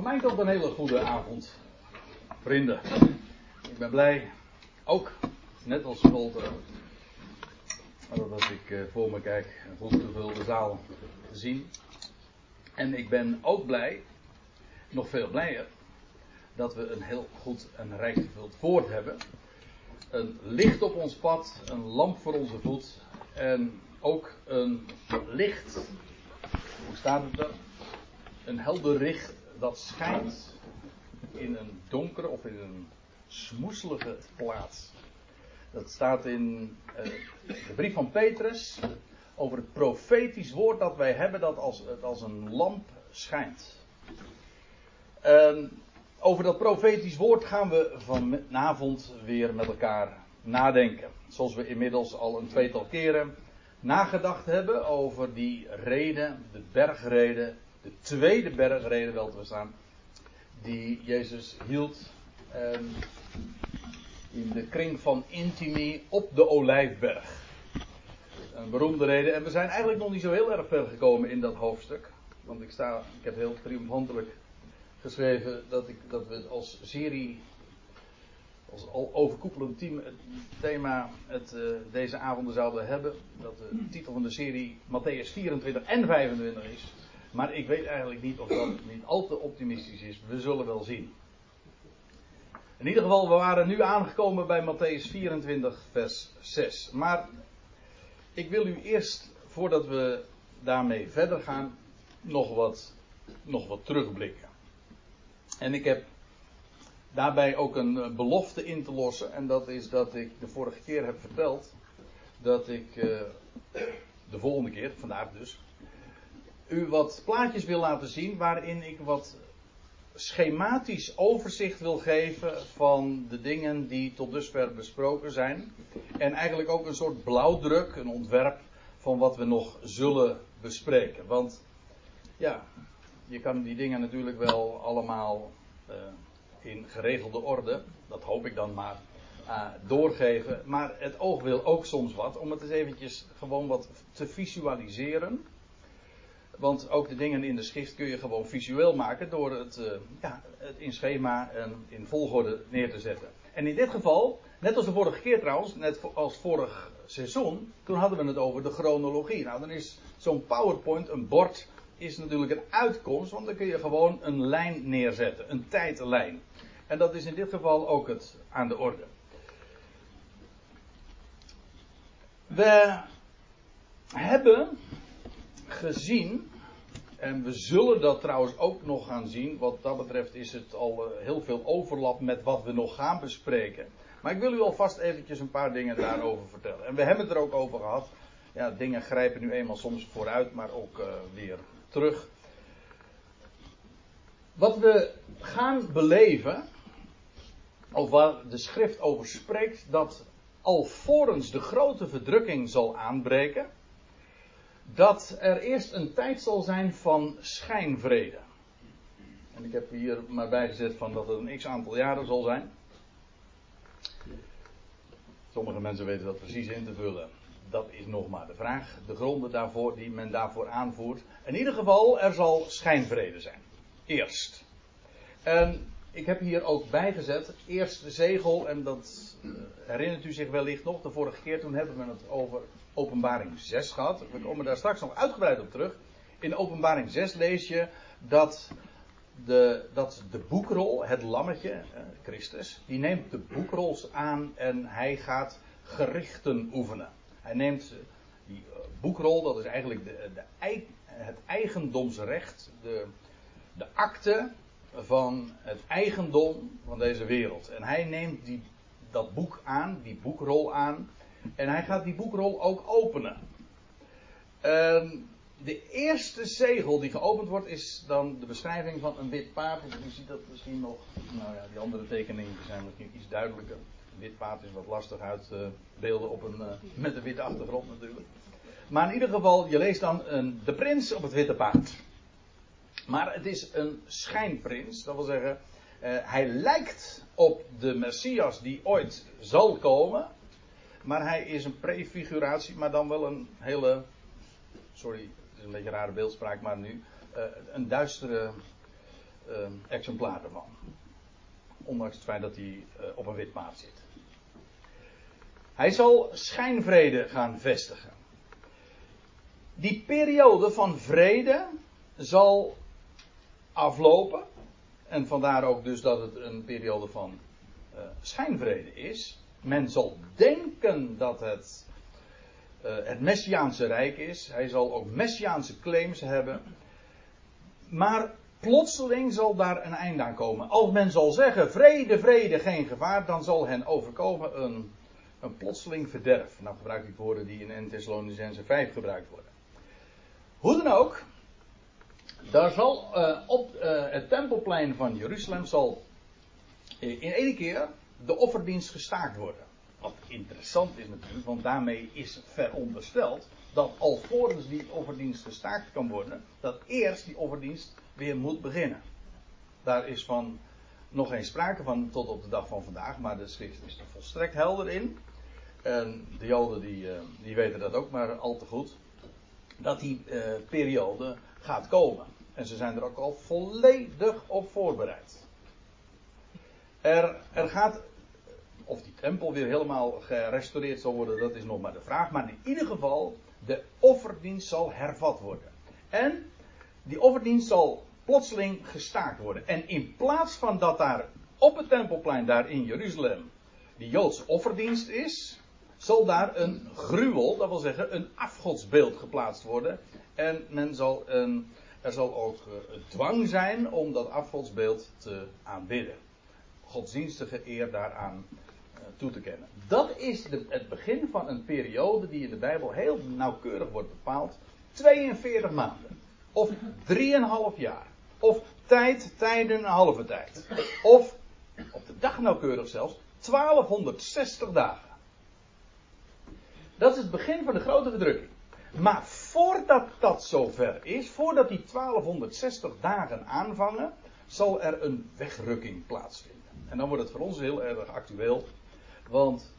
Voor mij toch een hele goede avond, vrienden. Ik ben blij, ook, net als Volter, dat ik eh, voor me kijk, een goed gevulde zaal te zien. En ik ben ook blij, nog veel blijer, dat we een heel goed en rijk gevuld woord hebben. Een licht op ons pad, een lamp voor onze voet en ook een licht, hoe staat het er? Een helder licht dat schijnt in een donkere of in een smoeselige plaats. Dat staat in uh, de brief van Petrus over het profetisch woord dat wij hebben dat als, als een lamp schijnt. Uh, over dat profetisch woord gaan we vanavond weer met elkaar nadenken. Zoals we inmiddels al een tweetal keren nagedacht hebben over die reden, de bergreden, de tweede bergreden wel te verstaan, die Jezus hield um, in de kring van Intimi op de Olijfberg. Een beroemde reden. En we zijn eigenlijk nog niet zo heel erg ver gekomen in dat hoofdstuk. Want ik, sta, ik heb heel triomfantelijk geschreven dat, ik, dat we als serie, als al overkoepelend het thema het, uh, deze avonden zouden hebben. Dat de titel van de serie Matthäus 24 en 25 is. Maar ik weet eigenlijk niet of dat niet al te optimistisch is. We zullen wel zien. In ieder geval, we waren nu aangekomen bij Matthäus 24, vers 6. Maar ik wil u eerst, voordat we daarmee verder gaan, nog wat, nog wat terugblikken. En ik heb daarbij ook een belofte in te lossen. En dat is dat ik de vorige keer heb verteld dat ik uh, de volgende keer, vandaag dus, u wat plaatjes wil laten zien waarin ik wat schematisch overzicht wil geven van de dingen die tot dusver besproken zijn. En eigenlijk ook een soort blauwdruk, een ontwerp van wat we nog zullen bespreken. Want ja, je kan die dingen natuurlijk wel allemaal uh, in geregelde orde, dat hoop ik dan maar, uh, doorgeven. Maar het oog wil ook soms wat, om het eens eventjes gewoon wat te visualiseren. Want ook de dingen in de schrift kun je gewoon visueel maken door het, uh, ja, het in schema en in volgorde neer te zetten. En in dit geval, net als de vorige keer trouwens, net als vorig seizoen, toen hadden we het over de chronologie. Nou, dan is zo'n PowerPoint, een bord, is natuurlijk een uitkomst, want dan kun je gewoon een lijn neerzetten, een tijdlijn. En dat is in dit geval ook het aan de orde. We hebben gezien, en we zullen dat trouwens ook nog gaan zien, wat dat betreft is het al uh, heel veel overlap met wat we nog gaan bespreken. Maar ik wil u alvast eventjes een paar dingen daarover vertellen. En we hebben het er ook over gehad. Ja, dingen grijpen nu eenmaal soms vooruit, maar ook uh, weer terug. Wat we gaan beleven, of waar de schrift over spreekt, dat alvorens de grote verdrukking zal aanbreken, dat er eerst een tijd zal zijn van schijnvrede. En ik heb hier maar bijgezet van dat het een x aantal jaren zal zijn. Sommige mensen weten dat precies in te vullen. Dat is nog maar de vraag. De gronden daarvoor die men daarvoor aanvoert. In ieder geval, er zal schijnvrede zijn. Eerst. En ik heb hier ook bijgezet, eerst de zegel, en dat uh, herinnert u zich wellicht nog, de vorige keer toen hebben we het over openbaring 6 gehad. We komen daar straks nog uitgebreid op terug. In openbaring 6 lees je dat de, dat de boekrol, het lammetje, eh, Christus, die neemt de boekrols aan en hij gaat gerichten oefenen. Hij neemt die boekrol, dat is eigenlijk de, de, het eigendomsrecht, de, de akte van het eigendom van deze wereld. En hij neemt die, dat boek aan, die boekrol aan, en hij gaat die boekrol ook openen. Um, de eerste zegel die geopend wordt is dan de beschrijving van een wit paard. U ziet dat misschien nog. Nou ja, die andere tekeningen zijn misschien iets duidelijker. Een wit paard is wat lastig uit te beelden op een, uh, met een witte achtergrond natuurlijk. Maar in ieder geval, je leest dan een, de prins op het witte paard. Maar het is een schijnprins. Dat wil zeggen, uh, hij lijkt op de Messias die ooit zal komen. Maar hij is een prefiguratie, maar dan wel een hele. Sorry, het is een beetje een rare beeldspraak, maar nu. Uh, een duistere. Uh, exemplaar ervan. Ondanks het feit dat hij uh, op een wit paard zit. Hij zal schijnvrede gaan vestigen. Die periode van vrede zal aflopen. En vandaar ook dus dat het een periode van schijnvrede is. Men zal denken dat het uh, het Messiaanse Rijk is. Hij zal ook Messiaanse claims hebben. Maar plotseling zal daar een einde aan komen. Als men zal zeggen: vrede, vrede, geen gevaar, dan zal hen overkomen een, een plotseling verderf. Nou gebruik ik woorden die in 1 Thessalonicense 5 gebruikt worden. Hoe dan ook, daar zal uh, op uh, het tempelplein van Jeruzalem zal in één keer de offerdienst gestaakt worden. Wat interessant is natuurlijk, want daarmee is verondersteld dat alvorens die offerdienst gestaakt kan worden, dat eerst die offerdienst weer moet beginnen. Daar is van nog geen sprake van tot op de dag van vandaag, maar de schrift is er volstrekt helder in. En de Joden die, uh, die weten dat ook maar al te goed. Dat die uh, periode gaat komen. En ze zijn er ook al volledig op voorbereid. Er, er gaat of die tempel weer helemaal gerestaureerd zal worden, dat is nog maar de vraag. Maar in ieder geval, de offerdienst zal hervat worden. En die offerdienst zal plotseling gestaakt worden. En in plaats van dat daar op het tempelplein, daar in Jeruzalem, die Joodse offerdienst is, zal daar een gruwel, dat wil zeggen een afgodsbeeld geplaatst worden. En men zal een, er zal ook eh, dwang zijn om dat afgodsbeeld te aanbidden. Godsdienstige eer daaraan toe te kennen. Dat is het begin van een periode die in de Bijbel heel nauwkeurig wordt bepaald. 42 maanden. Of 3,5 jaar. Of tijd, tijden, halve tijd. Of, op de dag nauwkeurig zelfs, 1260 dagen. Dat is het begin van de grote verdrukking. Maar voordat dat zover is, voordat die 1260 dagen aanvangen, zal er een wegrukking plaatsvinden. En dan wordt het voor ons heel erg actueel. Want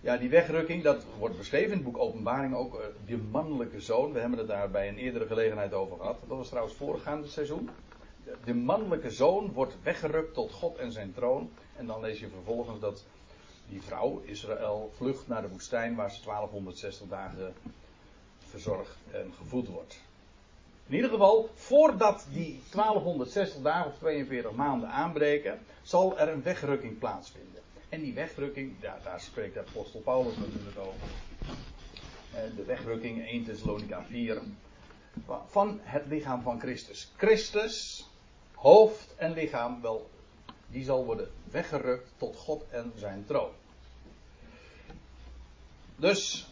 ja, die wegrukking, dat wordt beschreven in het boek Openbaring ook. Uh, de mannelijke zoon, we hebben het daar bij een eerdere gelegenheid over gehad. Dat was trouwens voorgaande seizoen. De mannelijke zoon wordt weggerukt tot God en zijn troon. En dan lees je vervolgens dat die vrouw, Israël, vlucht naar de woestijn waar ze 1260 dagen verzorgd en gevoed wordt. In ieder geval, voordat die 1260 dagen of 42 maanden aanbreken, zal er een wegrukking plaatsvinden. En die wegrukking, daar spreekt de apostel Paulus natuurlijk over. Eh, de wegrukking 1 Thessalonica 4. Van het lichaam van Christus. Christus, hoofd en lichaam, wel, die zal worden weggerukt tot God en zijn troon. Dus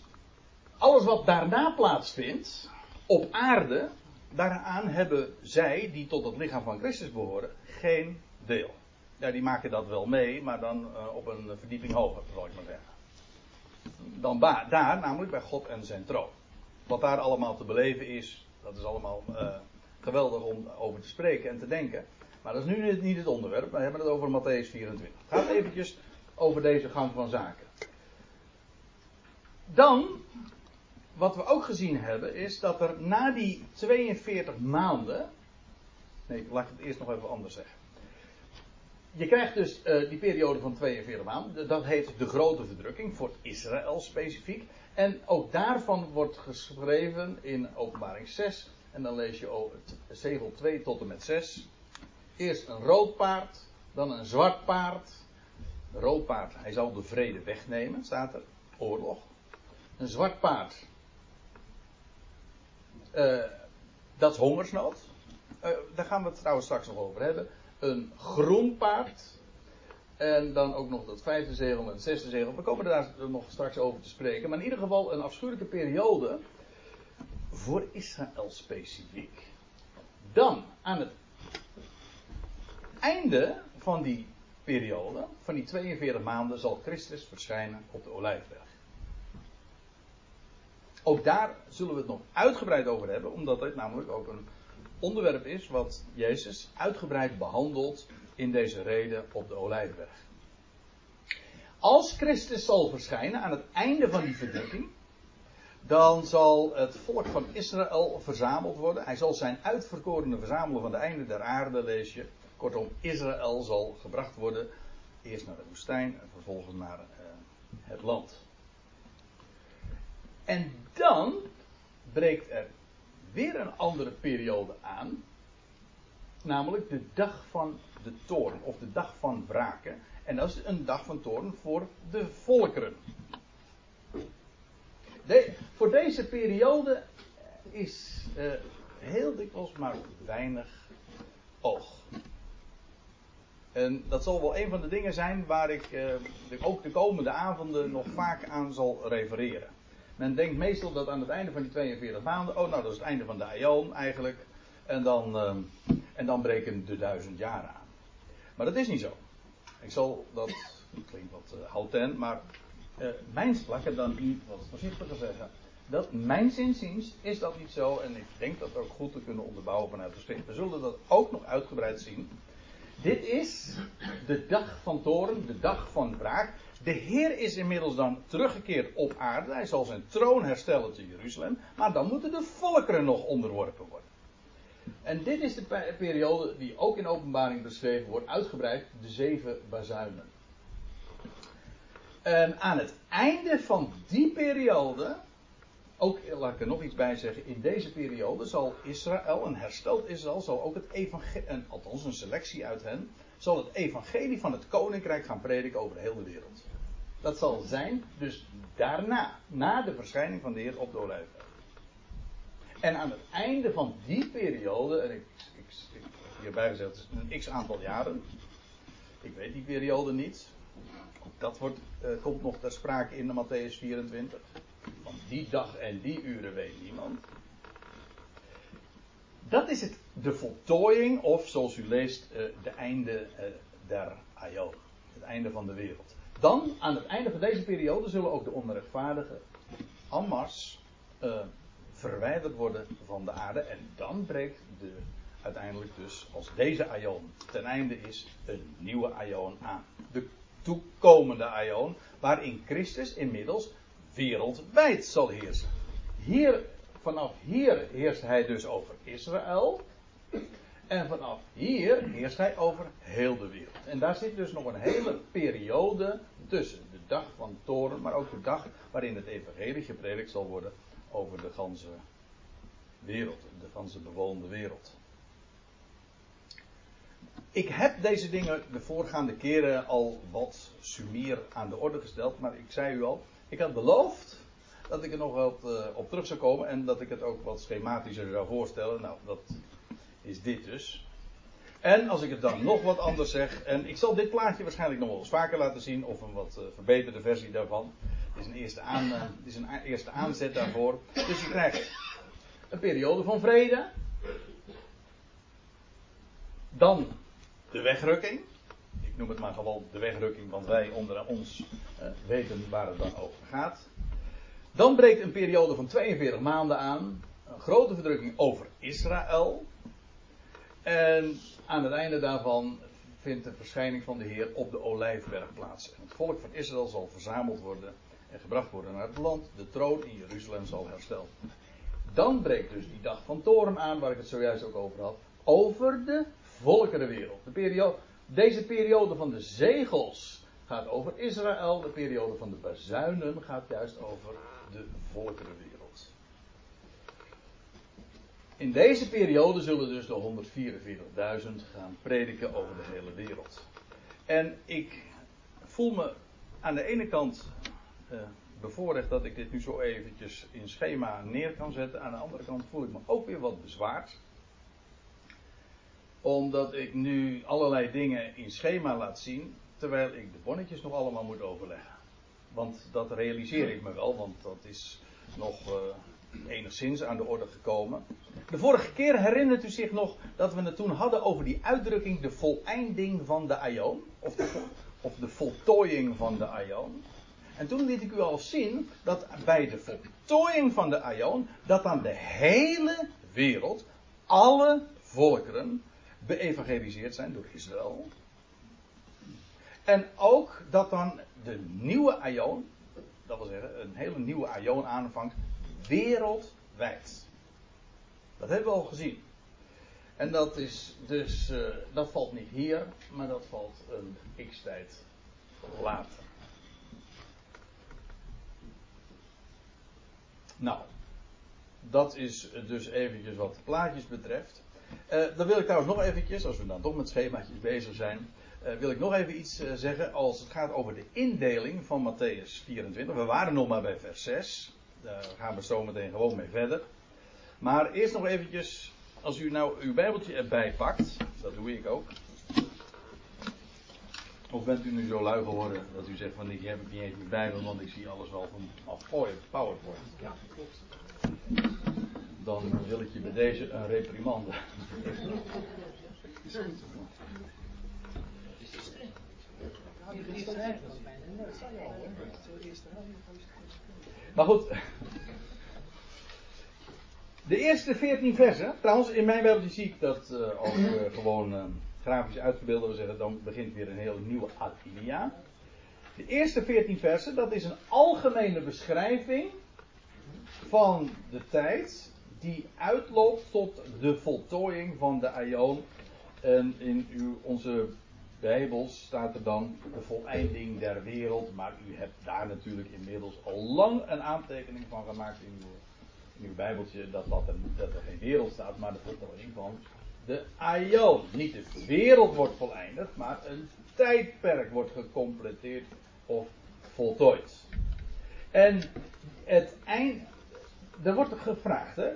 alles wat daarna plaatsvindt, op aarde, daaraan hebben zij, die tot het lichaam van Christus behoren, geen deel. Ja, die maken dat wel mee, maar dan uh, op een verdieping hoger, zal ik maar zeggen. Dan daar, namelijk bij God en zijn troon. Wat daar allemaal te beleven is, dat is allemaal uh, geweldig om over te spreken en te denken. Maar dat is nu niet het onderwerp, we hebben het over Matthäus 24. Het gaat eventjes over deze gang van zaken. Dan, wat we ook gezien hebben, is dat er na die 42 maanden. Nee, laat ik het eerst nog even anders zeggen je krijgt dus uh, die periode van 42 maanden. Dat heet de grote verdrukking voor Israël specifiek. En ook daarvan wordt geschreven in openbaring 6. En dan lees je over zegel 2 tot en met 6. Eerst een rood paard, dan een zwart paard. Een rood paard, hij zal de vrede wegnemen, staat er. Oorlog. Een zwart paard. Uh, dat is hongersnood. Uh, daar gaan we het trouwens straks nog over hebben een groen paard. En dan ook nog dat vijfde zegel en het zesde zegel. We komen daar nog straks over te spreken. Maar in ieder geval een afschuwelijke periode. Voor Israël specifiek. Dan aan het einde van die periode, van die 42 maanden, zal Christus verschijnen op de Olijfberg. Ook daar zullen we het nog uitgebreid over hebben, omdat het namelijk ook een onderwerp is wat Jezus uitgebreid behandelt in deze reden op de Olijfberg. Als Christus zal verschijnen aan het einde van die verdrukking, dan zal het volk van Israël verzameld worden. Hij zal zijn uitverkorenen verzamelen van de einde der aarde, lees je. Kortom, Israël zal gebracht worden. Eerst naar de woestijn en vervolgens naar uh, het land. En dan breekt er weer een andere periode aan. Namelijk de dag van de toorn. Of de dag van wraken. En dat is een dag van toorn voor de volkeren. Voor deze periode is uh, heel dikwijls maar weinig oog. En dat zal wel een van de dingen zijn waar ik uh, ook de komende avonden nog vaak aan zal refereren. Men denkt meestal dat aan het einde van die 42 maanden, oh nou dat is het einde van de Aion eigenlijk. En dan, uh, en dan breken de duizend jaren aan. Maar dat is niet zo. Ik zal dat, klinkt wat uh, houten, maar uh, mijn ik dan niet wat voorzichtiger zeggen. Dat, mijn zinziens is dat niet zo en ik denk dat ook goed te kunnen onderbouwen vanuit de schrift. We zullen dat ook nog uitgebreid zien. Dit is de dag van toren, de dag van wraak. De Heer is inmiddels dan teruggekeerd op aarde. Hij zal zijn troon herstellen te Jeruzalem. Maar dan moeten de volkeren nog onderworpen worden. En dit is de periode die ook in openbaring beschreven wordt, uitgebreid, de zeven bazuinen. En aan het einde van die periode, ook laat ik er nog iets bij zeggen, in deze periode zal Israël, een hersteld Israël, zal ook het evangelie, althans een selectie uit hen, zal het evangelie van het koninkrijk gaan prediken over de hele wereld. Dat zal zijn, dus daarna, na de verschijning van de Heer op de olijfberg. En aan het einde van die periode, en ik, ik, ik hierbij gezegd, een x aantal jaren. Ik weet die periode niet. Dat wordt, uh, komt nog ter sprake in de Matthäus 24. Van die dag en die uren weet niemand. Dat is het, de voltooiing, of zoals u leest, uh, de einde uh, der Aion. Het einde van de wereld. Dan, aan het einde van deze periode, zullen ook de onrechtvaardigen Hamas verwijderd worden van de aarde. En dan breekt de, uiteindelijk dus, als deze Aion ten einde is, een nieuwe Aion aan. De toekomende Aion, waarin Christus inmiddels wereldwijd zal heersen. Hier, vanaf hier heerst hij dus over Israël. En vanaf hier heerst hij over heel de wereld. En daar zit dus nog een hele periode tussen. De dag van toren, maar ook de dag waarin het evangelie gepredikt zal worden over de ganse wereld, de ganse bewoonde wereld. Ik heb deze dingen de voorgaande keren al wat sumier aan de orde gesteld, maar ik zei u al, ik had beloofd dat ik er nog wat uh, op terug zou komen en dat ik het ook wat schematischer zou voorstellen. Nou, dat is dit dus. En als ik het dan nog wat anders zeg, en ik zal dit plaatje waarschijnlijk nog wel eens vaker laten zien, of een wat uh, verbeterde versie daarvan. Het is een eerste, aan, het is een eerste aanzet daarvoor. Dus je krijgt een periode van vrede. Dan de wegrukking. Ik noem het maar gewoon de wegrukking, want wij onder ons uh, weten waar het dan over gaat. Dan breekt een periode van 42 maanden aan. Een grote verdrukking over Israël. En aan het einde daarvan vindt de verschijning van de Heer op de Olijfberg plaats. En het volk van Israël zal verzameld worden en gebracht worden naar het land. De troon in Jeruzalem zal hersteld. Dan breekt dus die dag van toren aan, waar ik het zojuist ook over had, over de volkerenwereld. De periode, deze periode van de zegels gaat over Israël, de periode van de bazuinen gaat juist over de volkerenwereld. In deze periode zullen dus de 144.000 gaan prediken over de hele wereld. En ik voel me aan de ene kant uh, dat ik dit nu zo eventjes in schema neer kan zetten. Aan de andere kant voel ik me ook weer wat bezwaard. Omdat ik nu allerlei dingen in schema laat zien, terwijl ik de bonnetjes nog allemaal moet overleggen. Want dat realiseer ik me wel, want dat is nog uh, enigszins aan de orde gekomen. De vorige keer herinnert u zich nog dat we het toen hadden over die uitdrukking de voleinding van de Aion. Of de, of de voltooiing van de Aion. En toen liet ik u al zien dat bij de voltooiing van de Aion, dat dan de hele wereld, alle volkeren, beëvangeliseerd zijn door Israël. En ook dat dan de nieuwe Aion, dat wil zeggen een hele nieuwe Aion aanvangt, wereldwijd. Dat hebben we al gezien. En dat is dus, uh, dat valt niet hier, maar dat valt een x-tijd later. Nou, dat is dus eventjes wat plaatjes betreft. Uh, dan wil ik trouwens nog eventjes, als we dan toch met schemaatjes bezig zijn, uh, wil ik nog even iets zeggen als het gaat over de indeling van Matthäus 24. We waren nog maar bij vers 6. Daar gaan we zo meteen gewoon mee verder. Maar eerst nog eventjes, als u nou uw bijbeltje erbij pakt, dat doe ik ook. Of bent u nu zo lui geworden dat u zegt van ik heb niet eens mijn bijbel, want ik zie alles wel van PowerPoint. Ja, klopt. Dan wil ik je bij deze een reprimande. Maar goed. De eerste 14 versen. Trouwens, in mijn Bijbeltje zie ik dat uh, ook uh, gewoon uh, grafisch uitgebeeld. We zeggen, dan begint weer een hele nieuwe alinea. De eerste 14 versen, dat is een algemene beschrijving van de tijd die uitloopt tot de voltooiing van de Aion. En in uw, onze Bijbels staat er dan de voleinding der wereld. Maar u hebt daar natuurlijk inmiddels al lang een aantekening van gemaakt in uw, in uw Bijbeltje. Dat, dat, er, geen wereld staat, maar de voltooiing van de Aion. Niet de wereld wordt voleindigd, maar een tijdperk wordt gecompleteerd of voltooid. En het eind. Er wordt gevraagd, hè?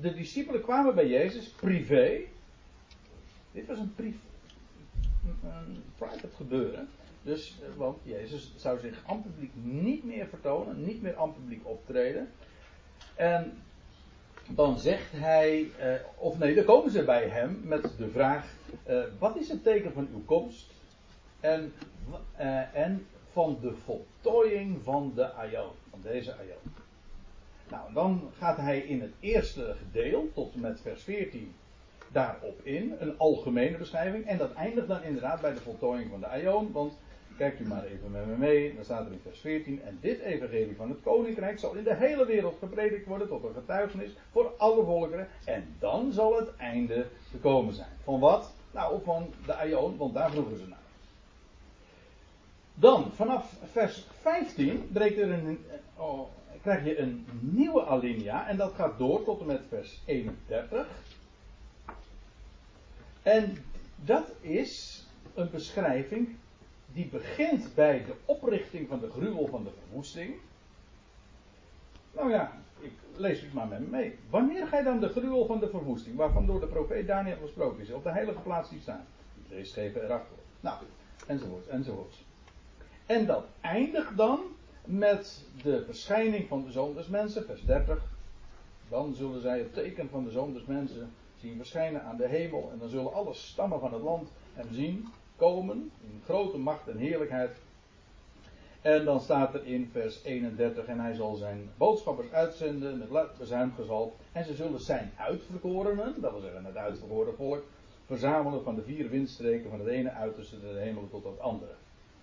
De discipelen kwamen bij Jezus privé. Dit was een privé private gebeuren. Dus, eh, want Jezus zou zich aan publiek niet meer vertonen, niet meer aan publiek optreden. En dan zegt hij, eh, of nee, dan komen ze bij hem met de vraag: eh, wat is het teken van uw komst? En, eh, en van de voltooiing van de Aion, van deze Aion. Nou, dan gaat hij in het eerste gedeelte, tot en met vers 14, daarop in. Een algemene beschrijving. En dat eindigt dan inderdaad bij de voltooiing van de Aion. Want kijkt u maar even met me mee. Dan staat er in vers 14. En dit evangelie van het koninkrijk zal in de hele wereld gepredikt worden tot een getuigenis voor alle volkeren. En dan zal het einde te komen zijn. Van wat? Nou, van de Aion, want daar vroegen ze naar. Dan, vanaf vers 15 breekt er een, oh, krijg je een nieuwe alinea. En dat gaat door tot en met vers 31. En dat is een beschrijving die begint bij de oprichting van de gruwel van de verwoesting. Nou ja, ik lees het maar met me mee. Wanneer ga je dan de gruwel van de verwoesting, waarvan door de profeet Daniel gesproken is, op de heilige plaats die staan? Lees even erachter. Nou, enzovoort, enzovoort. En dat eindigt dan met de verschijning van de zoon mensen, vers 30. Dan zullen zij het teken van de zoon mensen zien verschijnen aan de hemel. En dan zullen alle stammen van het land hem zien komen in grote macht en heerlijkheid. En dan staat er in vers 31: En hij zal zijn boodschappers uitzenden met bezuimgezalf. En ze zullen zijn uitverkorenen, dat wil zeggen het uitverkoren volk, verzamelen van de vier windstreken van het ene uiterste de hemel tot het andere.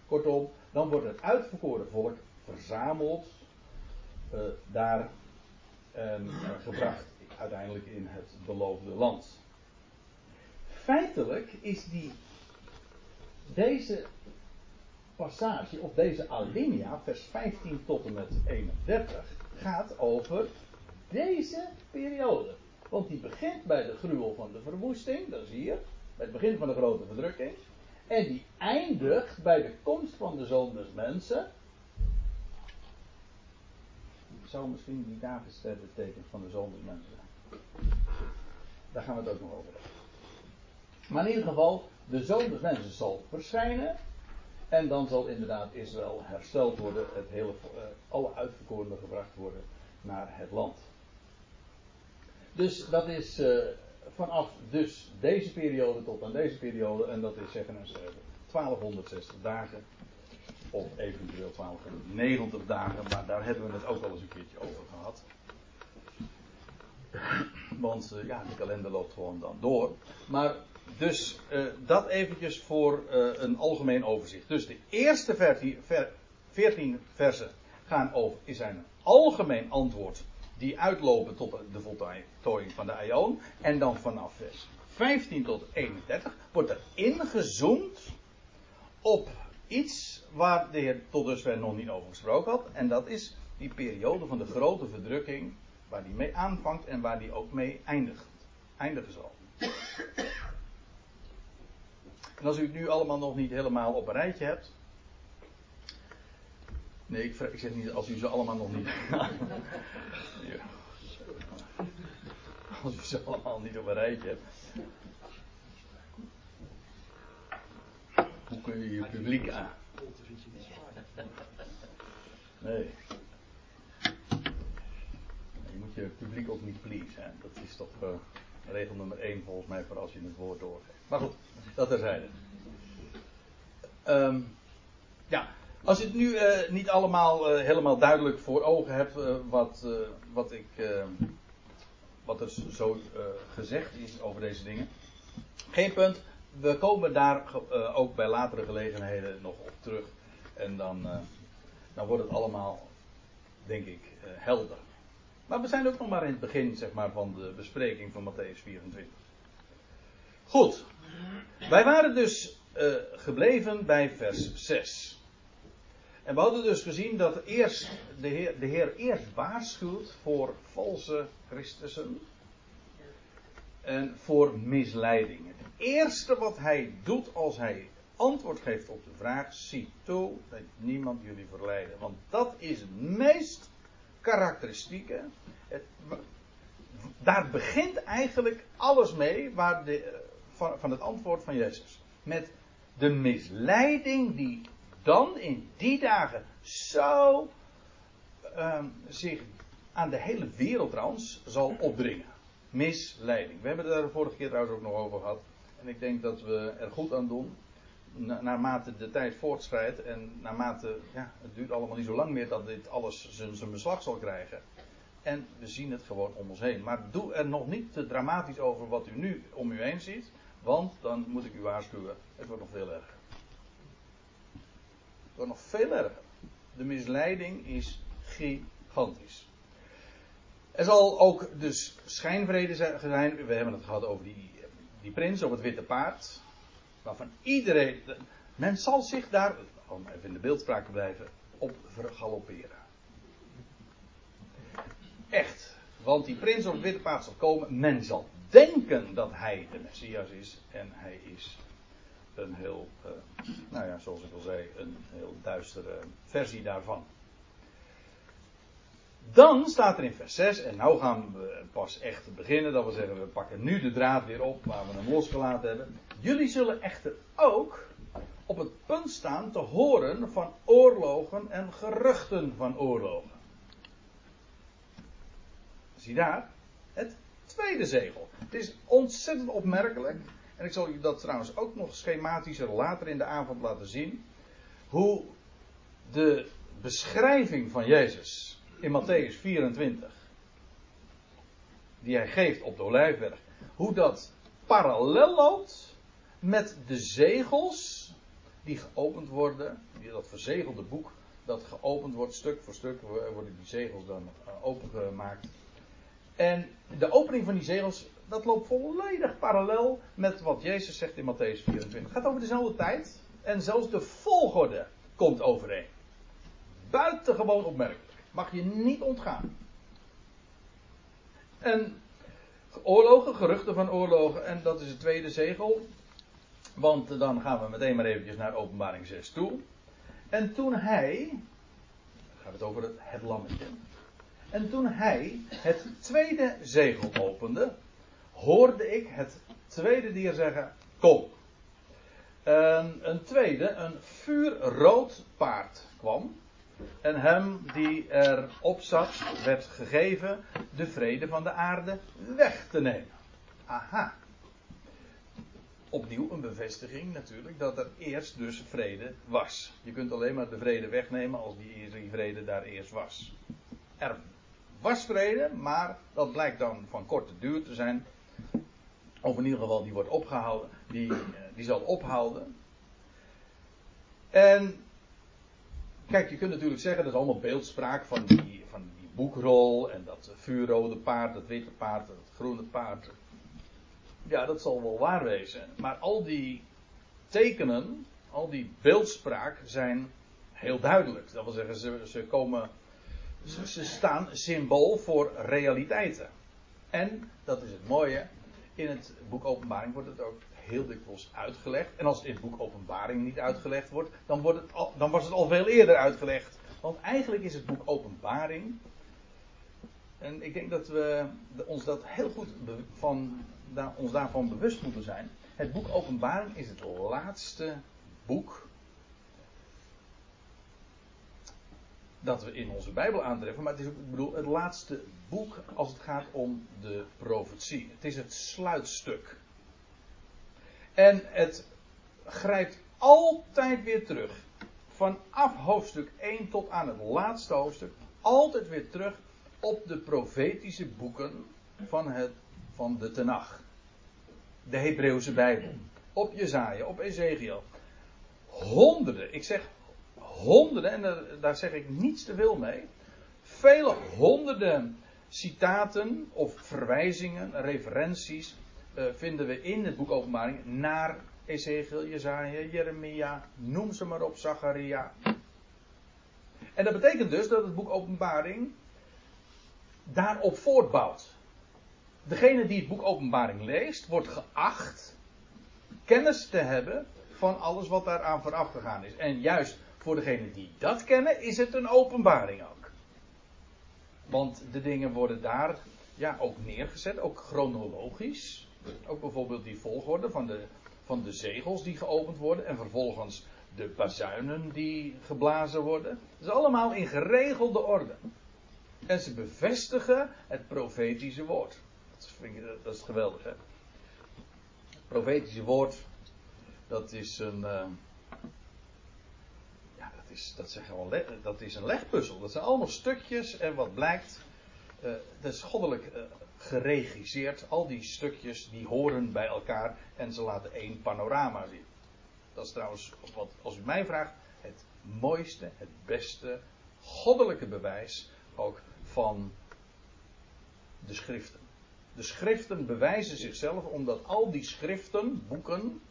Kortom, dan wordt het uitverkoren volk verzameld, uh, daar en uh, gebracht uiteindelijk in het beloofde land. Feitelijk is die, deze passage, of deze alinea, vers 15 tot en met 31, gaat over deze periode. Want die begint bij de gruwel van de verwoesting, dat is hier, bij het begin van de grote verdrukking. En die eindigt bij de komst van de zoon mensen, zou misschien die Davidster betekenen van de zoon. Daar gaan we het ook nog over hebben. Maar in ieder geval, de zoon des mensen zal verschijnen. En dan zal inderdaad Israël hersteld worden. Het hele, uh, alle uitverkorenen gebracht worden naar het land. Dus dat is uh, vanaf dus deze periode tot aan deze periode. En dat is zeggen en schrijven 1260 dagen. Of eventueel 1290 dagen. Maar daar hebben we het ook al eens een keertje over gehad. Want uh, ja, de kalender loopt gewoon dan door. Maar dus uh, dat eventjes voor uh, een algemeen overzicht. Dus de eerste 14, ver, 14 versen gaan over, is een algemeen antwoord die uitlopen tot de voltooiing van de Aion. En dan vanaf vers 15 tot 31 wordt er ingezoomd op iets waar de Heer tot dusver nog niet over gesproken had. En dat is die periode van de grote verdrukking waar die mee aanvangt en waar die ook mee eindigt. Eindigen zal. En als u het nu allemaal nog niet helemaal op een rijtje hebt. Nee, ik, zeg niet als u ze allemaal nog niet. als u ze allemaal niet op een rijtje hebt. Hoe kun je je publiek aan? Nee. Je publiek ook niet pleasen. Dat is toch uh, regel nummer 1 volgens mij voor als je het woord doorgeeft. Maar goed, dat terzijde. Um, ja, als je het nu uh, niet allemaal uh, helemaal duidelijk voor ogen hebt wat, wat, ik, wat er zo gezegd is over deze dingen. Geen punt, we komen daar ook bij latere gelegenheden nog op terug. En dan, dan wordt het allemaal, denk ik, helder. Maar we zijn ook nog maar in het begin zeg maar, van de bespreking van Matthäus 24. Goed. Wij waren dus uh, gebleven bij vers 6. En we hadden dus gezien dat eerst de, Heer, de Heer eerst waarschuwt voor valse Christussen. En voor misleidingen. Het eerste wat hij doet als hij antwoord geeft op de vraag: zie toe dat niemand jullie verleiden. Want dat is het meest karakteristieke. Het, daar begint eigenlijk alles mee waar de, eh, van, van het antwoord van Jezus. Met de misleiding die dan in die dagen zo uh, zich aan de hele wereld trouwens zal opdringen. Misleiding. We hebben het daar de vorige keer trouwens ook nog over gehad. En ik denk dat we er goed aan doen naarmate de tijd voortschrijdt en naarmate, ja, het duurt allemaal niet zo lang meer dat dit alles zijn, beslag zal krijgen. En we zien het gewoon om ons heen. Maar doe er nog niet te dramatisch over wat u nu om u heen ziet, want dan moet ik u waarschuwen, het wordt nog veel erger. Het wordt nog veel erger. De misleiding is gigantisch. Er zal ook dus schijnvrede zijn. We hebben het gehad over die, die prins op het witte paard. Waarvan iedereen. Men zal zich daar, om even in de beeldspraak te blijven, op vergalopperen. Echt. Want die prins op het witte paard zal komen. Men zal denken dat hij de Messias is. En hij is een heel, uh, nou ja, zoals ik al zei, een heel duistere versie daarvan. Dan staat er in vers 6, en nou gaan we pas echt beginnen, dat we zeggen, we pakken nu de draad weer op waar we hem losgelaten hebben. Jullie zullen echter ook op het punt staan te horen van oorlogen en geruchten van oorlogen. Zie daar, het tweede zegel. Het is ontzettend opmerkelijk, en ik zal u dat trouwens ook nog schematischer later in de avond laten zien, hoe de beschrijving van Jezus in Matthäus 24, die hij geeft op de Olijfberg, hoe dat parallel loopt met de zegels die geopend worden, dat verzegelde boek dat geopend wordt, stuk voor stuk worden die zegels dan eh, opengemaakt. En de opening van die zegels, dat loopt volledig parallel met wat Jezus zegt in Matthäus 24. Het gaat over dezelfde tijd en zelfs de volgorde komt overeen. Buitengewoon opmerkelijk. Mag je niet ontgaan. En oorlogen, geruchten van oorlogen, en dat is het tweede zegel. Want dan gaan we meteen maar eventjes naar openbaring 6 toe. En toen hij, gaat het over het, het lammetje. En toen hij het tweede zegel opende, hoorde ik het tweede dier zeggen: Kom. En een tweede, een vuurrood paard kwam. En hem die erop zat, werd gegeven de vrede van de aarde weg te nemen. Aha. Opnieuw een bevestiging natuurlijk dat er eerst dus vrede was. Je kunt alleen maar de vrede wegnemen als die, vrede daar eerst was. Er was vrede, maar dat blijkt dan van korte duur te zijn. Of in ieder geval, die wordt opgehouden. Die, eh, die zal ophouden. En Kijk, je kunt natuurlijk zeggen, dat is allemaal beeldspraak van die, van die boekrol en dat vuurrode paard, dat witte paard, dat groene paard. Ja, dat zal wel waar wezen. Maar al die tekenen, al die beeldspraak zijn heel duidelijk. Dat wil zeggen, ze, ze komen. Ze, ze staan symbool voor realiteiten. En, dat is het mooie, in het boek Openbaring wordt het ook heel dikwijls uitgelegd. En als het in het boek Openbaring niet uitgelegd wordt, dan, wordt het al, dan was het al veel eerder uitgelegd. Want eigenlijk is het boek Openbaring. En ik denk dat we ons dat heel goed van, ons daarvan bewust moeten zijn. Het boek Openbaring is het laatste boek dat we in onze Bijbel aantreffen. Maar het is ook, ik bedoel, het laatste boek als het gaat om de profetie. Het is het sluitstuk. En het grijpt altijd weer terug. Vanaf hoofdstuk 1 tot aan het laatste hoofdstuk. Altijd weer terug op de profetische boeken van, het, van de Tenach. De Hebreeuwse Bijbel. Op Jezaja, op Ezekiel. Honderden, ik zeg honderden, en daar, daar zeg ik niets te veel mee. Vele honderden citaten of verwijzingen, referenties uh, vinden we in het boek Openbaring naar Ezekiel, Jezaja, Jeremia, noem ze maar op, Zacharia. En dat betekent dus dat het boek Openbaring daarop voortbouwt. Degene die het boek Openbaring leest, wordt geacht kennis te hebben van alles wat daaraan vooraf gegaan is. En juist voor degenen die dat kennen, is het een openbaring ook. Want de dingen worden daar ja, ook neergezet, ook chronologisch. Ook bijvoorbeeld die volgorde van de, van de zegels die geopend worden en vervolgens de bazuinen die geblazen worden. Dat is allemaal in geregelde orde. En ze bevestigen het profetische woord. Dat, vind ik, dat is geweldig, hè? Het profetische woord, dat is een. Uh, ja, dat is, dat, zijn gewoon dat is een legpuzzel. Dat zijn allemaal stukjes en wat blijkt. Uh, dat is goddelijk uh, geregisseerd. Al die stukjes die horen bij elkaar en ze laten één panorama zien. Dat is trouwens, wat, als u mij vraagt, het mooiste, het beste, goddelijke bewijs ook van de schriften. De schriften bewijzen zichzelf omdat al die schriften, boeken,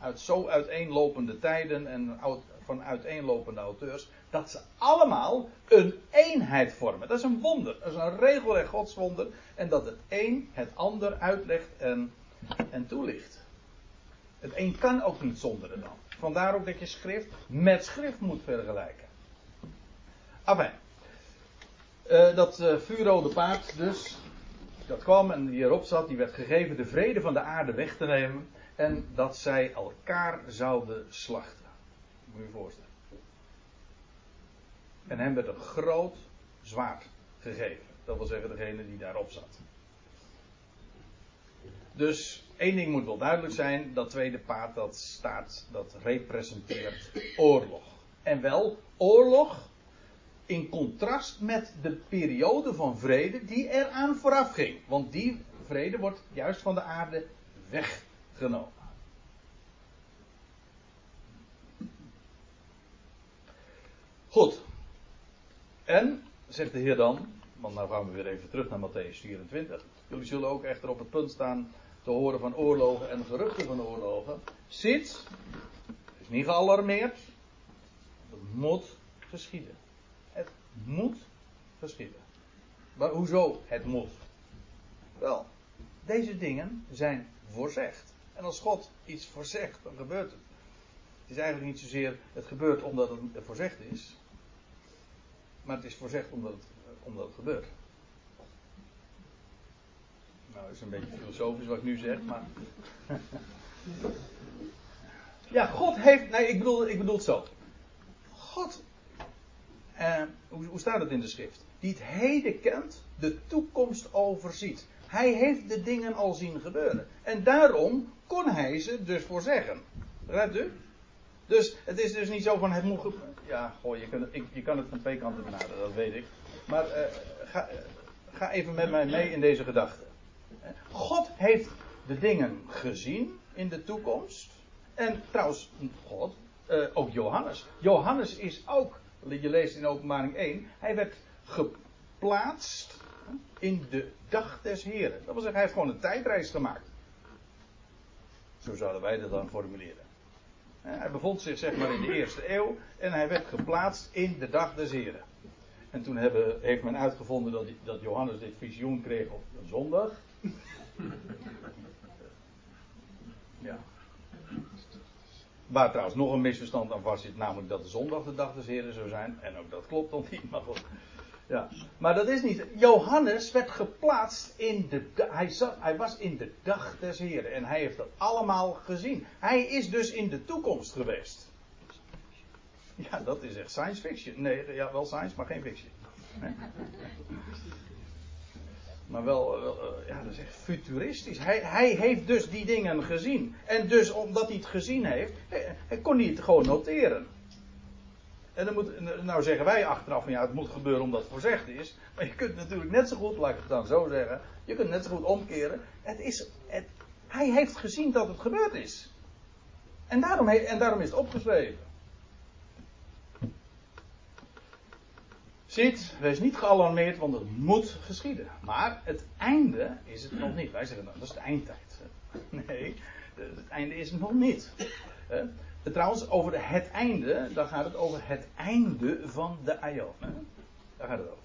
uit zo uiteenlopende tijden en van uiteenlopende auteurs, dat ze allemaal een eenheid vormen. Dat is een wonder. Dat is een regelrecht godswonder. En dat het een het ander uitlegt en, en toelicht. Het een kan ook niet zonder het ander. Vandaar ook dat je schrift met schrift moet vergelijken. Enfin. Uh, dat uh, vuurrode paard dus. Dat kwam en die erop zat. Die werd gegeven de vrede van de aarde weg te nemen. En dat zij elkaar zouden slachten. Moet je je voorstellen. En hem werd een groot zwaard gegeven. Dat wil zeggen degene die daarop zat. Dus één ding moet wel duidelijk zijn. Dat tweede paard dat staat, dat representeert oorlog. En wel oorlog in contrast met de periode van vrede die eraan vooraf ging. Want die vrede wordt juist van de aarde weggenomen. Goed. En, zegt de Heer dan, want nou gaan we weer even terug naar Matthäus 24. Jullie zullen ook echter op het punt staan te horen van oorlogen en geruchten van oorlogen. Zit, is niet gealarmeerd, het moet geschieden. Het moet geschieden. Maar hoezo het moet? Wel, deze dingen zijn voorzegd. En als God iets voorzegt, dan gebeurt het. Het is eigenlijk niet zozeer het gebeurt omdat het voorzegd is. Maar het is voorzegd omdat het, omdat het gebeurt. Nou, dat is een beetje filosofisch wat ik nu zeg, maar. ja, God heeft. Nee, ik bedoel, ik bedoel het zo. God. Eh, hoe, hoe staat het in de schrift? Die het heden kent, de toekomst overziet. Hij heeft de dingen al zien gebeuren. En daarom kon hij ze dus voorzeggen. Begrijpt u? Dus het is dus niet zo van het moet. Ja, goh, je, kan, ik, je kan het van twee kanten benaderen, dat weet ik. Maar uh, ga, ga even met mij mee in deze gedachte. God heeft de dingen gezien in de toekomst. En trouwens, God, uh, ook Johannes. Johannes is ook, je leest in openbaring 1, hij werd geplaatst in de dag des Heren. Dat wil zeggen, hij heeft gewoon een tijdreis gemaakt. Zo zouden wij dat dan formuleren. Hij bevond zich zeg maar in de eerste eeuw en hij werd geplaatst in de dag des Heren. En toen hebben, heeft men uitgevonden dat, dat Johannes dit visioen kreeg op een zondag. Ja. Waar trouwens nog een misverstand aan vast zit, namelijk dat de zondag de dag des Heren zou zijn. En ook dat klopt dan niet, maar goed. Ja. Maar dat is niet. Johannes werd geplaatst in de. Hij, zat, hij was in de dag des Heren. En hij heeft dat allemaal gezien. Hij is dus in de toekomst geweest. Ja, dat is echt science fiction. Nee, ja, wel science, maar geen fiction. Maar wel, wel, eh, ja, dat is echt futuristisch. Hij, hij heeft dus die dingen gezien. En dus omdat hij het gezien heeft, hij, kon hij het gewoon noteren. En dan moet, nou zeggen wij achteraf van ja, het moet gebeuren omdat het voorzegd is. Maar je kunt natuurlijk net zo goed, laat ik het dan zo zeggen, je kunt net zo goed omkeren. Het is, het, hij heeft gezien dat het gebeurd is. En daarom, en daarom is het opgeschreven. Ziet, wees niet gealarmeerd, want het moet geschieden. Maar het einde is het nog niet. Wij zeggen dan, dat is de eindtijd. Nee, het einde is het nog niet. Trouwens, over het einde, dan gaat het over het einde van de Aion. Daar gaat het over.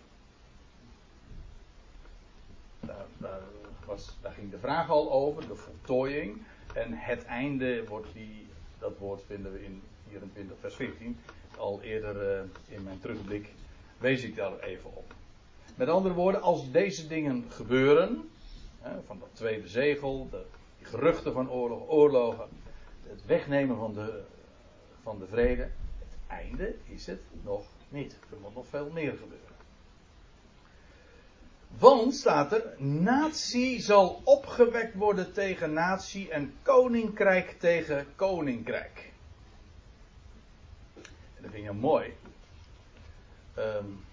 Daar, was, daar ging de vraag al over, de voltooiing. En het einde wordt die, dat woord vinden we in 24 vers 14. Al eerder uh, in mijn terugblik wees ik daar even op. Met andere woorden, als deze dingen gebeuren, hè, van dat tweede zegel, de geruchten van oorlog, oorlogen, wegnemen van de, van de vrede, het einde is het nog niet. Er moet nog veel meer gebeuren. Want staat er, natie zal opgewekt worden tegen natie en koninkrijk tegen koninkrijk. En dat vind je mooi. Um,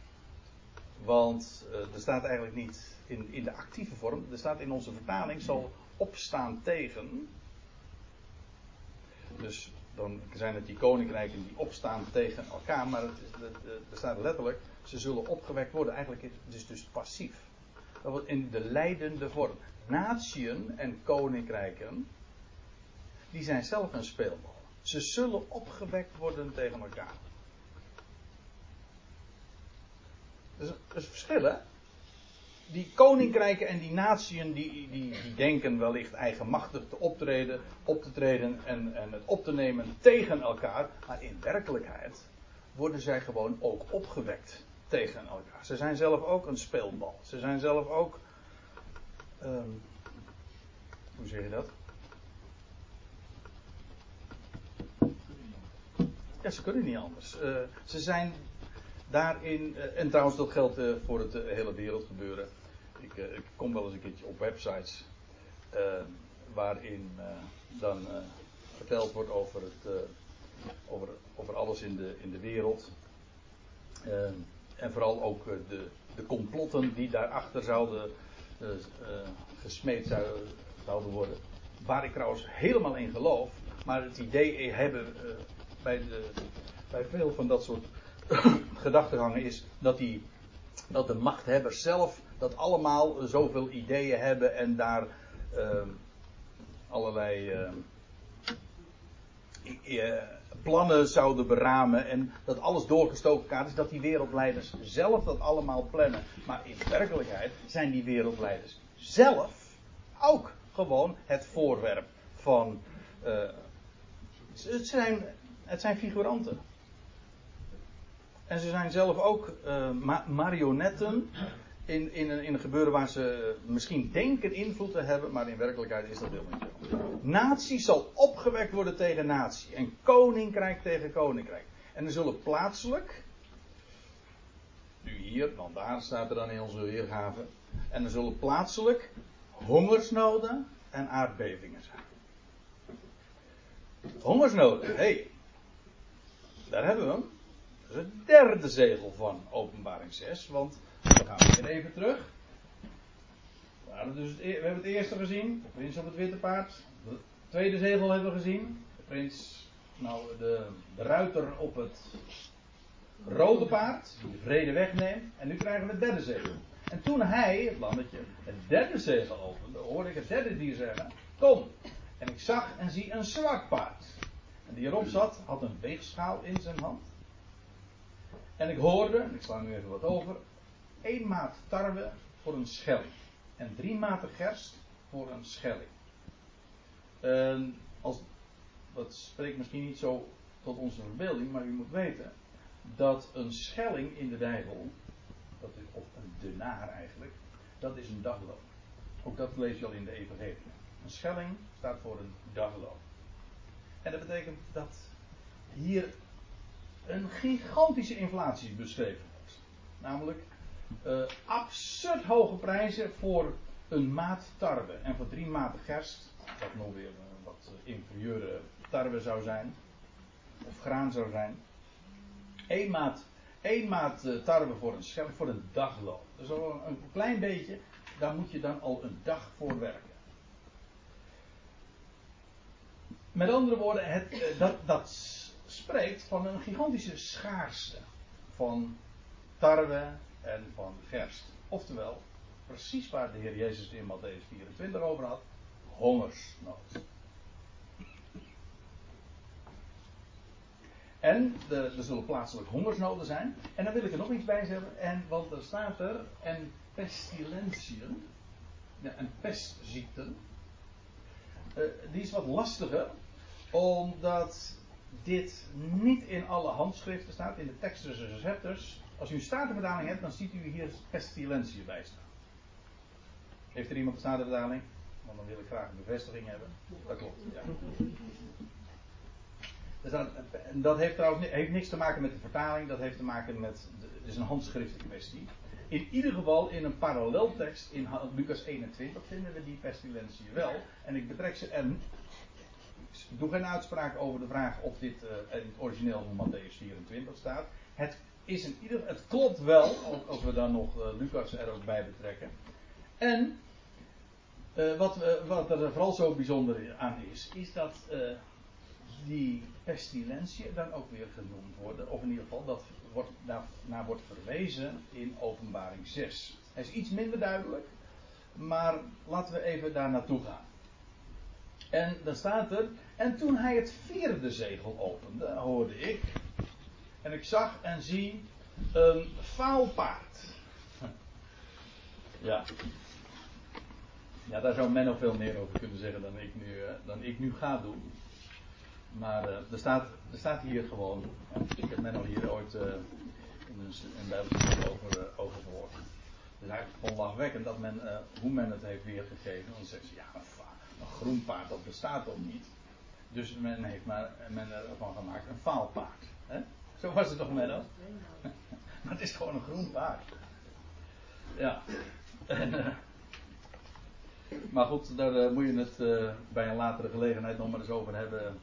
want uh, er staat eigenlijk niet in, in de actieve vorm, er staat in onze vertaling zal opstaan tegen. Dus dan zijn het die koninkrijken die opstaan tegen elkaar, maar het, er staat letterlijk, ze zullen opgewekt worden. Eigenlijk is het dus, dus passief. Dat wordt in de leidende vorm. Natieën en koninkrijken, die zijn zelf een speelbal. Ze zullen opgewekt worden tegen elkaar. Dat is, een verschil, hè? Die koninkrijken en die natieën die, die, die denken wellicht eigenmachtig te optreden, op te treden en, en het op te nemen tegen elkaar. Maar in werkelijkheid worden zij gewoon ook opgewekt tegen elkaar. Ze zijn zelf ook een speelbal. Ze zijn zelf ook. Um, hoe zeg je dat? Ja, ze kunnen niet anders. Uh, ze zijn daarin, eh, en trouwens dat geldt eh, voor het eh, hele wereldgebeuren. Ik, ik, kom wel eens een keertje op websites waarin dan verteld wordt over, het, over, over alles in de, in de wereld. en vooral ook de, de complotten die daarachter zouden gesmeed zouden, zouden worden. Waar ik trouwens helemaal in geloof. Maar het idee hebben bij, de, bij veel van dat soort gedachtegangen is dat, die, dat de machthebbers zelf dat allemaal zoveel ideeën hebben en daar uh, allerlei uh, plannen zouden beramen en dat alles doorgestoken kaart is, dat die wereldleiders zelf dat allemaal plannen. Maar in werkelijkheid zijn die wereldleiders zelf ook gewoon het voorwerp van. Het, zijn, het zijn figuranten. En ze zijn zelf ook uh, marionetten in, een, gebeuren waar ze misschien denken invloed te hebben, maar in werkelijkheid is dat helemaal niet zo. Natie zal opgewekt worden tegen natie en koninkrijk tegen koninkrijk. En er zullen plaatselijk, nu hier, want daar staat er dan in onze weergave, en er zullen plaatselijk hongersnoden en aardbevingen zijn. Hongersnoden, hé, hey, daar hebben we hem het derde zegel van openbaring 6. Want we gaan weer even terug. We, dus e- we hebben het eerste gezien, de prins op het witte paard. Het tweede zegel hebben we gezien. De prins, nou de, de ruiter op het rode paard, die de vrede wegneemt. En nu krijgen we het derde zegel. En toen hij, het lammetje, het derde zegel opende, hoorde ik het derde dier zeggen: Kom. En ik zag en zie een zwart paard. En die erop zat, had een weegschaal in zijn hand. En ik hoorde, ik sla nu even wat over, één maat tarwe voor een schelling. En drie maten gerst voor een schelling. En als, dat spreekt misschien niet zo tot onze verbeelding, maar u moet weten dat een schelling in de Bijbel, dat is, of een denaar eigenlijk, dat is een dagloon. Ook dat lees je al in de Evangelie. Een schelling staat voor een dagloon. En dat betekent dat hier een gigantische inflatie beschreven wordt. Namelijk uh, absurd hoge prijzen voor een maat tarwe en voor drie maten gerst, wat nog weer een wat inferieure tarwe zou zijn, of graan zou zijn. Eén maat, één maat tarwe voor een voor een dagloon. Dus al een klein beetje, daar moet je dan al een dag voor werken. Met andere woorden, het, dat, dat spreekt van een gigantische schaarste van tarwe en van gerst. Oftewel, precies waar de Heer Jezus in Matthäus 24 over had, hongersnood. En er, zullen plaatselijk hongersnoden zijn. En dan wil ik er nog iets bij zeggen. En, want er staat er, en pestilentiën, ja, en pestziekten. Uh, die is wat lastiger, omdat dit niet in alle handschriften staat, in de Textus Receptors. Als u een statenverdaling hebt, dan ziet u hier pestilentiën bij staan. Heeft er iemand een statenverdaling? Want dan wil ik graag een bevestiging hebben. Dat klopt, ja. Dus dat, dat heeft trouwens heeft niks te maken met de vertaling, dat heeft te maken met. Het is een handschriftelijke kwestie. In ieder geval in een paralleltekst in Lucas 21 vinden we die pestilentie wel. En ik betrek ze en. Ik doe geen uitspraak over de vraag of dit uh, in het origineel van Matthäus 24 staat. Het, is ieder, het klopt wel, als we dan nog uh, Lucas er ook bij betrekken. En uh, wat, wat, er vooral zo bijzonder aan is, is dat die pestilentie dan ook weer genoemd worden. Of in ieder geval, dat wordt, daarnaar wordt verwezen in openbaring 6. Hij is iets minder duidelijk, maar laten we even daar naartoe gaan. En dan staat er, en toen hij het vierde zegel opende, hoorde ik, en ik zag en zie een faalpaard. Ja. Ja, daar zou men nog veel meer over kunnen zeggen dan ik nu, dan ik nu ga doen. Maar uh, er, staat, er staat hier gewoon. ik heb men al hier ooit uh, in een, Bijbelstudie over, uh, over gehoord. Het is eigenlijk onlachwekkend dat men, hoe men het heeft weergegeven. Dan zeggen ze, ja, een, groen paard, dat bestaat toch niet? Dus men heeft maar, men ervan gemaakt een faalpaard. Hè? Zo was het toch, Menno? maar het is gewoon een groen paard. Ja. Maar goed, daar moet je het bij een latere gelegenheid nog maar eens over hebben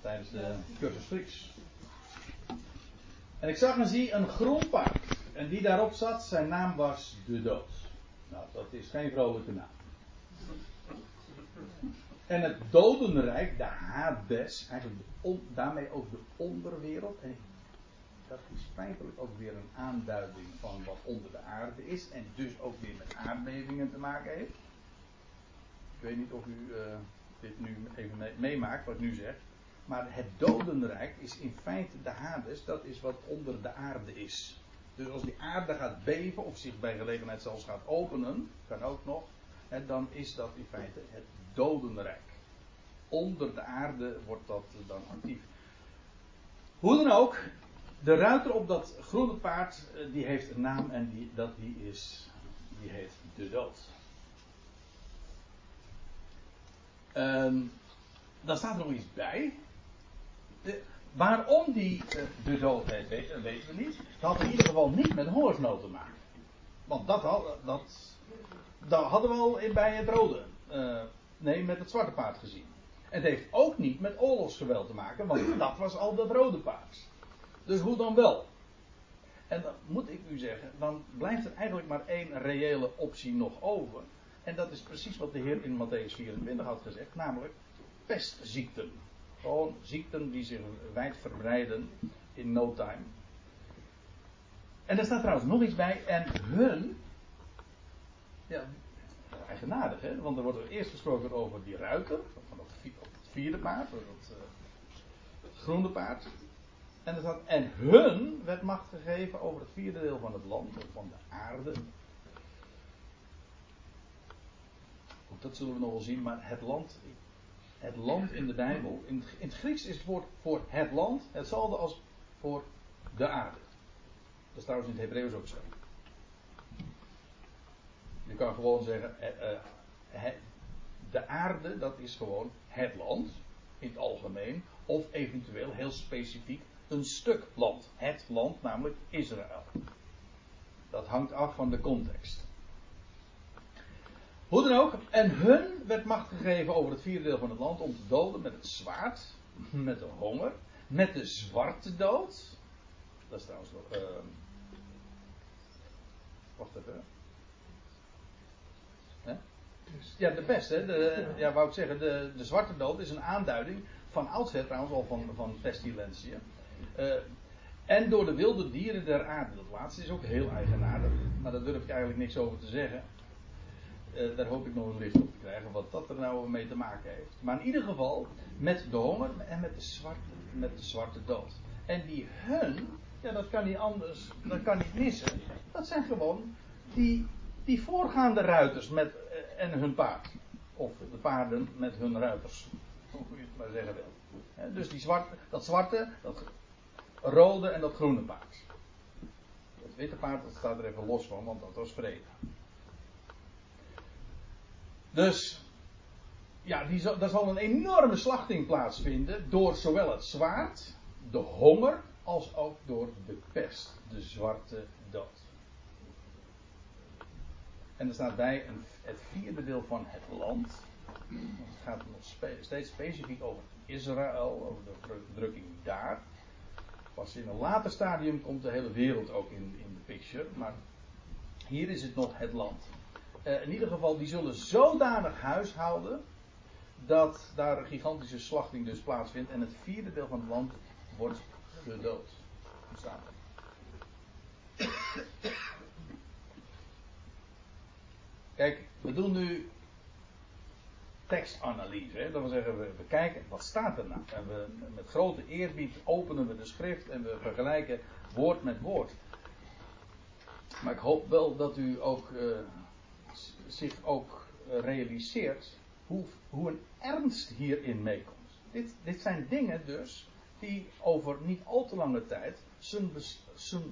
tijdens de cursus Grieks. En ik zag en zie een groen paard. En die daarop zat, zijn naam was de dood. Nou, dat is geen vrolijke naam. En het dodenrijk, de Hades, eigenlijk daarmee ook de onderwereld. En dat is feitelijk ook weer een aanduiding van wat onder de aarde is. En dus ook weer met aardbevingen te maken heeft. Ik weet niet of u uh, dit nu even meemaakt, wat ik nu zeg. Maar het dodenrijk is in feite de Hades, dat is wat onder de aarde is. Dus als die aarde gaat beven of zich bij gelegenheid zelfs gaat openen, kan ook nog, en dan is dat in feite het dodenrijk. Onder de aarde wordt dat dan actief. Hoe dan ook, de ruiter op dat groene paard, eh, die heeft een naam en die, dat die is, die heet de dood. Um, dan staat er nog iets bij waarom die uh, de dood heet, weten, we niet. Het had in ieder geval niet met hongersnood te maken. Want dat, had, dat, dat hadden we al bij het rode. Uh, nee, met het zwarte paard gezien. En het heeft ook niet met oorlogsgeweld te maken, want dat was al dat rode paard. Dus hoe dan wel? En dan moet ik u zeggen, dan blijft er eigenlijk maar één reële optie nog over. En dat is precies wat de Heer in Matthäus 24 had gezegd, namelijk pestziekten. Gewoon ziekten die zich wijd verbreiden in no time. En er staat trouwens nog iets bij. En hun. Ja, eigenaardig, hè? want er wordt er eerst gesproken over die ruiter, van dat, vierde paard, dat uh, groene paard. En, staat, en hun werd macht gegeven over het vierde deel van het land, van de aarde. Dat zullen we nog wel zien, maar het land, het land in de Bijbel, in het, in het Grieks is het woord voor het land hetzelfde als voor de aarde. Dat is trouwens in het Hebreeuws ook zo. Je kan gewoon zeggen, eh, eh, de aarde dat is gewoon het land in het algemeen, of eventueel heel specifiek een stuk land. Het land, namelijk Israël. Dat hangt af van de context. Hoe dan ook, en hun werd macht gegeven over het vierde deel van het land om te doden met het zwaard, met de honger, met de zwarte dood. Dat is trouwens nog. Uh, wacht even. Ja, de pest, hè? De, ja, wou ik zeggen, de, de zwarte dood is een aanduiding van oudsher trouwens al van, van pestilentiën. Uh, en door de wilde dieren der aarde. Dat laatste is ook heel eigenaardig. Maar daar durf ik eigenlijk niks over te zeggen. Uh, daar hoop ik nog een licht op te krijgen wat dat er nou mee te maken heeft. Maar in ieder geval met de honger en met de zwarte, met de zwarte dood. En die hun, ja dat kan niet anders, dat kan niet missen. Dat zijn gewoon die, die voorgaande ruiters met, en hun paard. Of de paarden met hun ruiters. Hoe je het maar zeggen wil. dus die zwarte, dat zwarte, dat rode en dat groene paard. Het witte paard dat staat er even los van, want dat was vrede. Dus, ja, die daar zal een enorme slachting plaatsvinden door zowel het zwaard, de honger, als ook door de pest, de zwarte dood. En er staat bij een, het vierde deel van het land. Het gaat nog steeds specifiek over Israël, over de drukking daar. Pas in een later stadium komt de hele wereld ook in, in de picture. Maar hier is het nog het land. Uh, in ieder geval, die zullen zodanig huishouden. dat daar een gigantische slachting dus plaatsvindt. en het vierde deel van het land wordt gedood. Staat Kijk, we doen nu tekstanalyse. Hè? Dat wil zeggen, we, we, kijken wat staat er nou. En we, met grote eerbied openen we de schrift en we vergelijken woord met woord. Maar ik hoop wel dat u ook uh, zich ook realiseert hoe, hoe een ernst hierin meekomt. Dit, dit zijn dingen dus die over niet al te lange tijd zijn, zijn,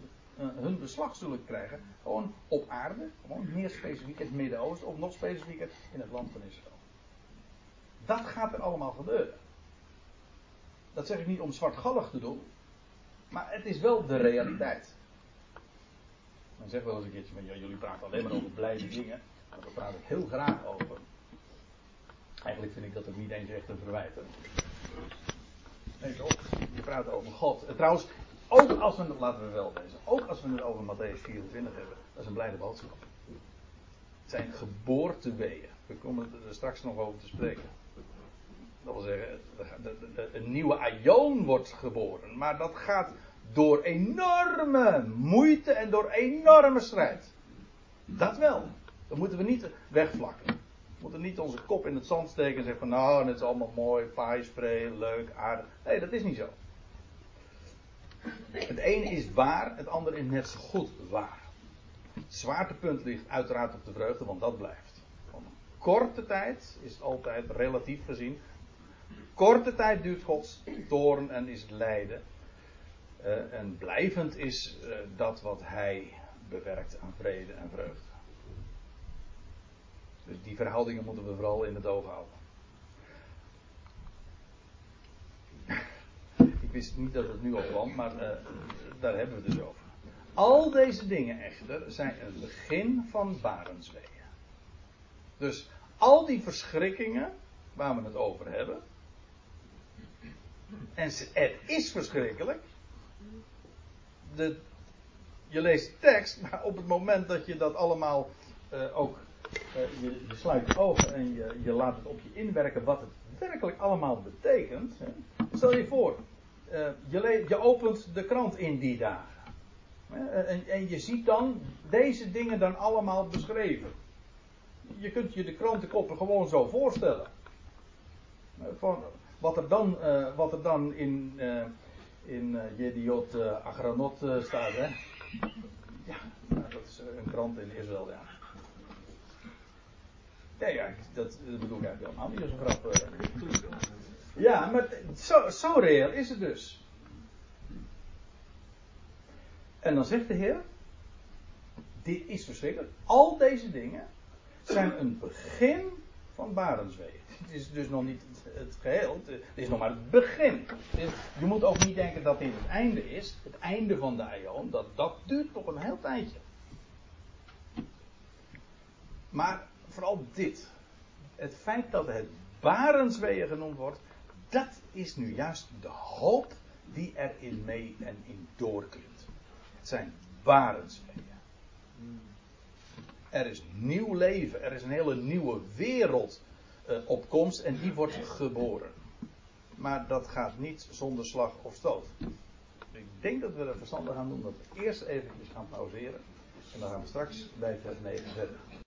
hun beslag zullen krijgen. Gewoon op aarde, gewoon meer specifiek in het Midden-Oosten, of nog specifieker in het land van Israël. Dat gaat er allemaal gebeuren. Dat zeg ik niet om zwartgallig te doen, maar het is wel de realiteit. Men zegt wel eens een keertje van jullie praten alleen maar over blijde dingen. Maar daar praat ik heel graag over. Eigenlijk vind ik dat ook niet eens echt een verwijten. Nee toch? Je praat over God. En trouwens, ook als we het, laten we wel lezen, ook als we het over Matthäus 24 hebben, dat is een blijde boodschap. Het zijn geboorteweeën. We komen er straks nog over te spreken. Dat wil zeggen, een nieuwe aion wordt geboren. Maar dat gaat door enorme moeite en door enorme strijd. Dat wel. Dat moeten we niet wegvlakken. We moeten niet onze kop in het zand steken en zeggen van nou, het is allemaal mooi, paaispray, leuk, aardig. Nee, dat is niet zo. Het ene is waar, het andere is net zo goed waar. Het zwaartepunt ligt uiteraard op de vreugde, want dat blijft. Korte tijd is altijd relatief gezien Korte tijd duurt Gods toorn en is het lijden. Uh, en blijvend is uh, dat wat Hij bewerkt aan vrede en vreugde. Dus die verhoudingen moeten we vooral in het oog houden. Ik wist niet dat het nu al kwam, maar uh, daar hebben we het dus over. Al deze dingen echter zijn een begin van barensweeën. Dus al die verschrikkingen waar we het over hebben, en het is verschrikkelijk. Je leest tekst, maar op het moment dat je dat allemaal uh, ook. Je, je, sluit je ogen en je, je, laat het op je inwerken wat het werkelijk allemaal betekent. Hè. Stel je voor, uh, je, je, opent de krant in die dagen. En, en, je ziet dan deze dingen dan allemaal beschreven. je kunt je de krantenkoppen gewoon zo voorstellen. Van wat er dan, uh, wat er dan in, uh, in Jediot Agranot staat. Hè? Ja, nou, dat is een krant in Israël, ja. Ja, dat, dat bedoel ik eigenlijk helemaal niet als een grap. Ja, maar zo, zo reëel is het dus. En dan zegt de Heer, dit is verschrikkelijk. Al deze dingen zijn een begin van barenswee. Het is dus nog niet het, geheel, het is nog maar het begin. je moet ook niet denken dat dit het einde is, het einde van de Aion, dat, dat duurt nog een heel tijdje. Maar vooral dit, het feit dat het barensweeën genoemd wordt, dat is nu juist de hoop die er in mee en in doorklimt. Het zijn barensweeën. Er is nieuw leven, er is een hele nieuwe wereld uh, op komst en die wordt geboren. Maar dat gaat niet zonder slag of stoot. Ik denk dat we er verstandig aan doen dat we eerst eventjes gaan pauzeren. En dan gaan we straks bij vers 9 verder.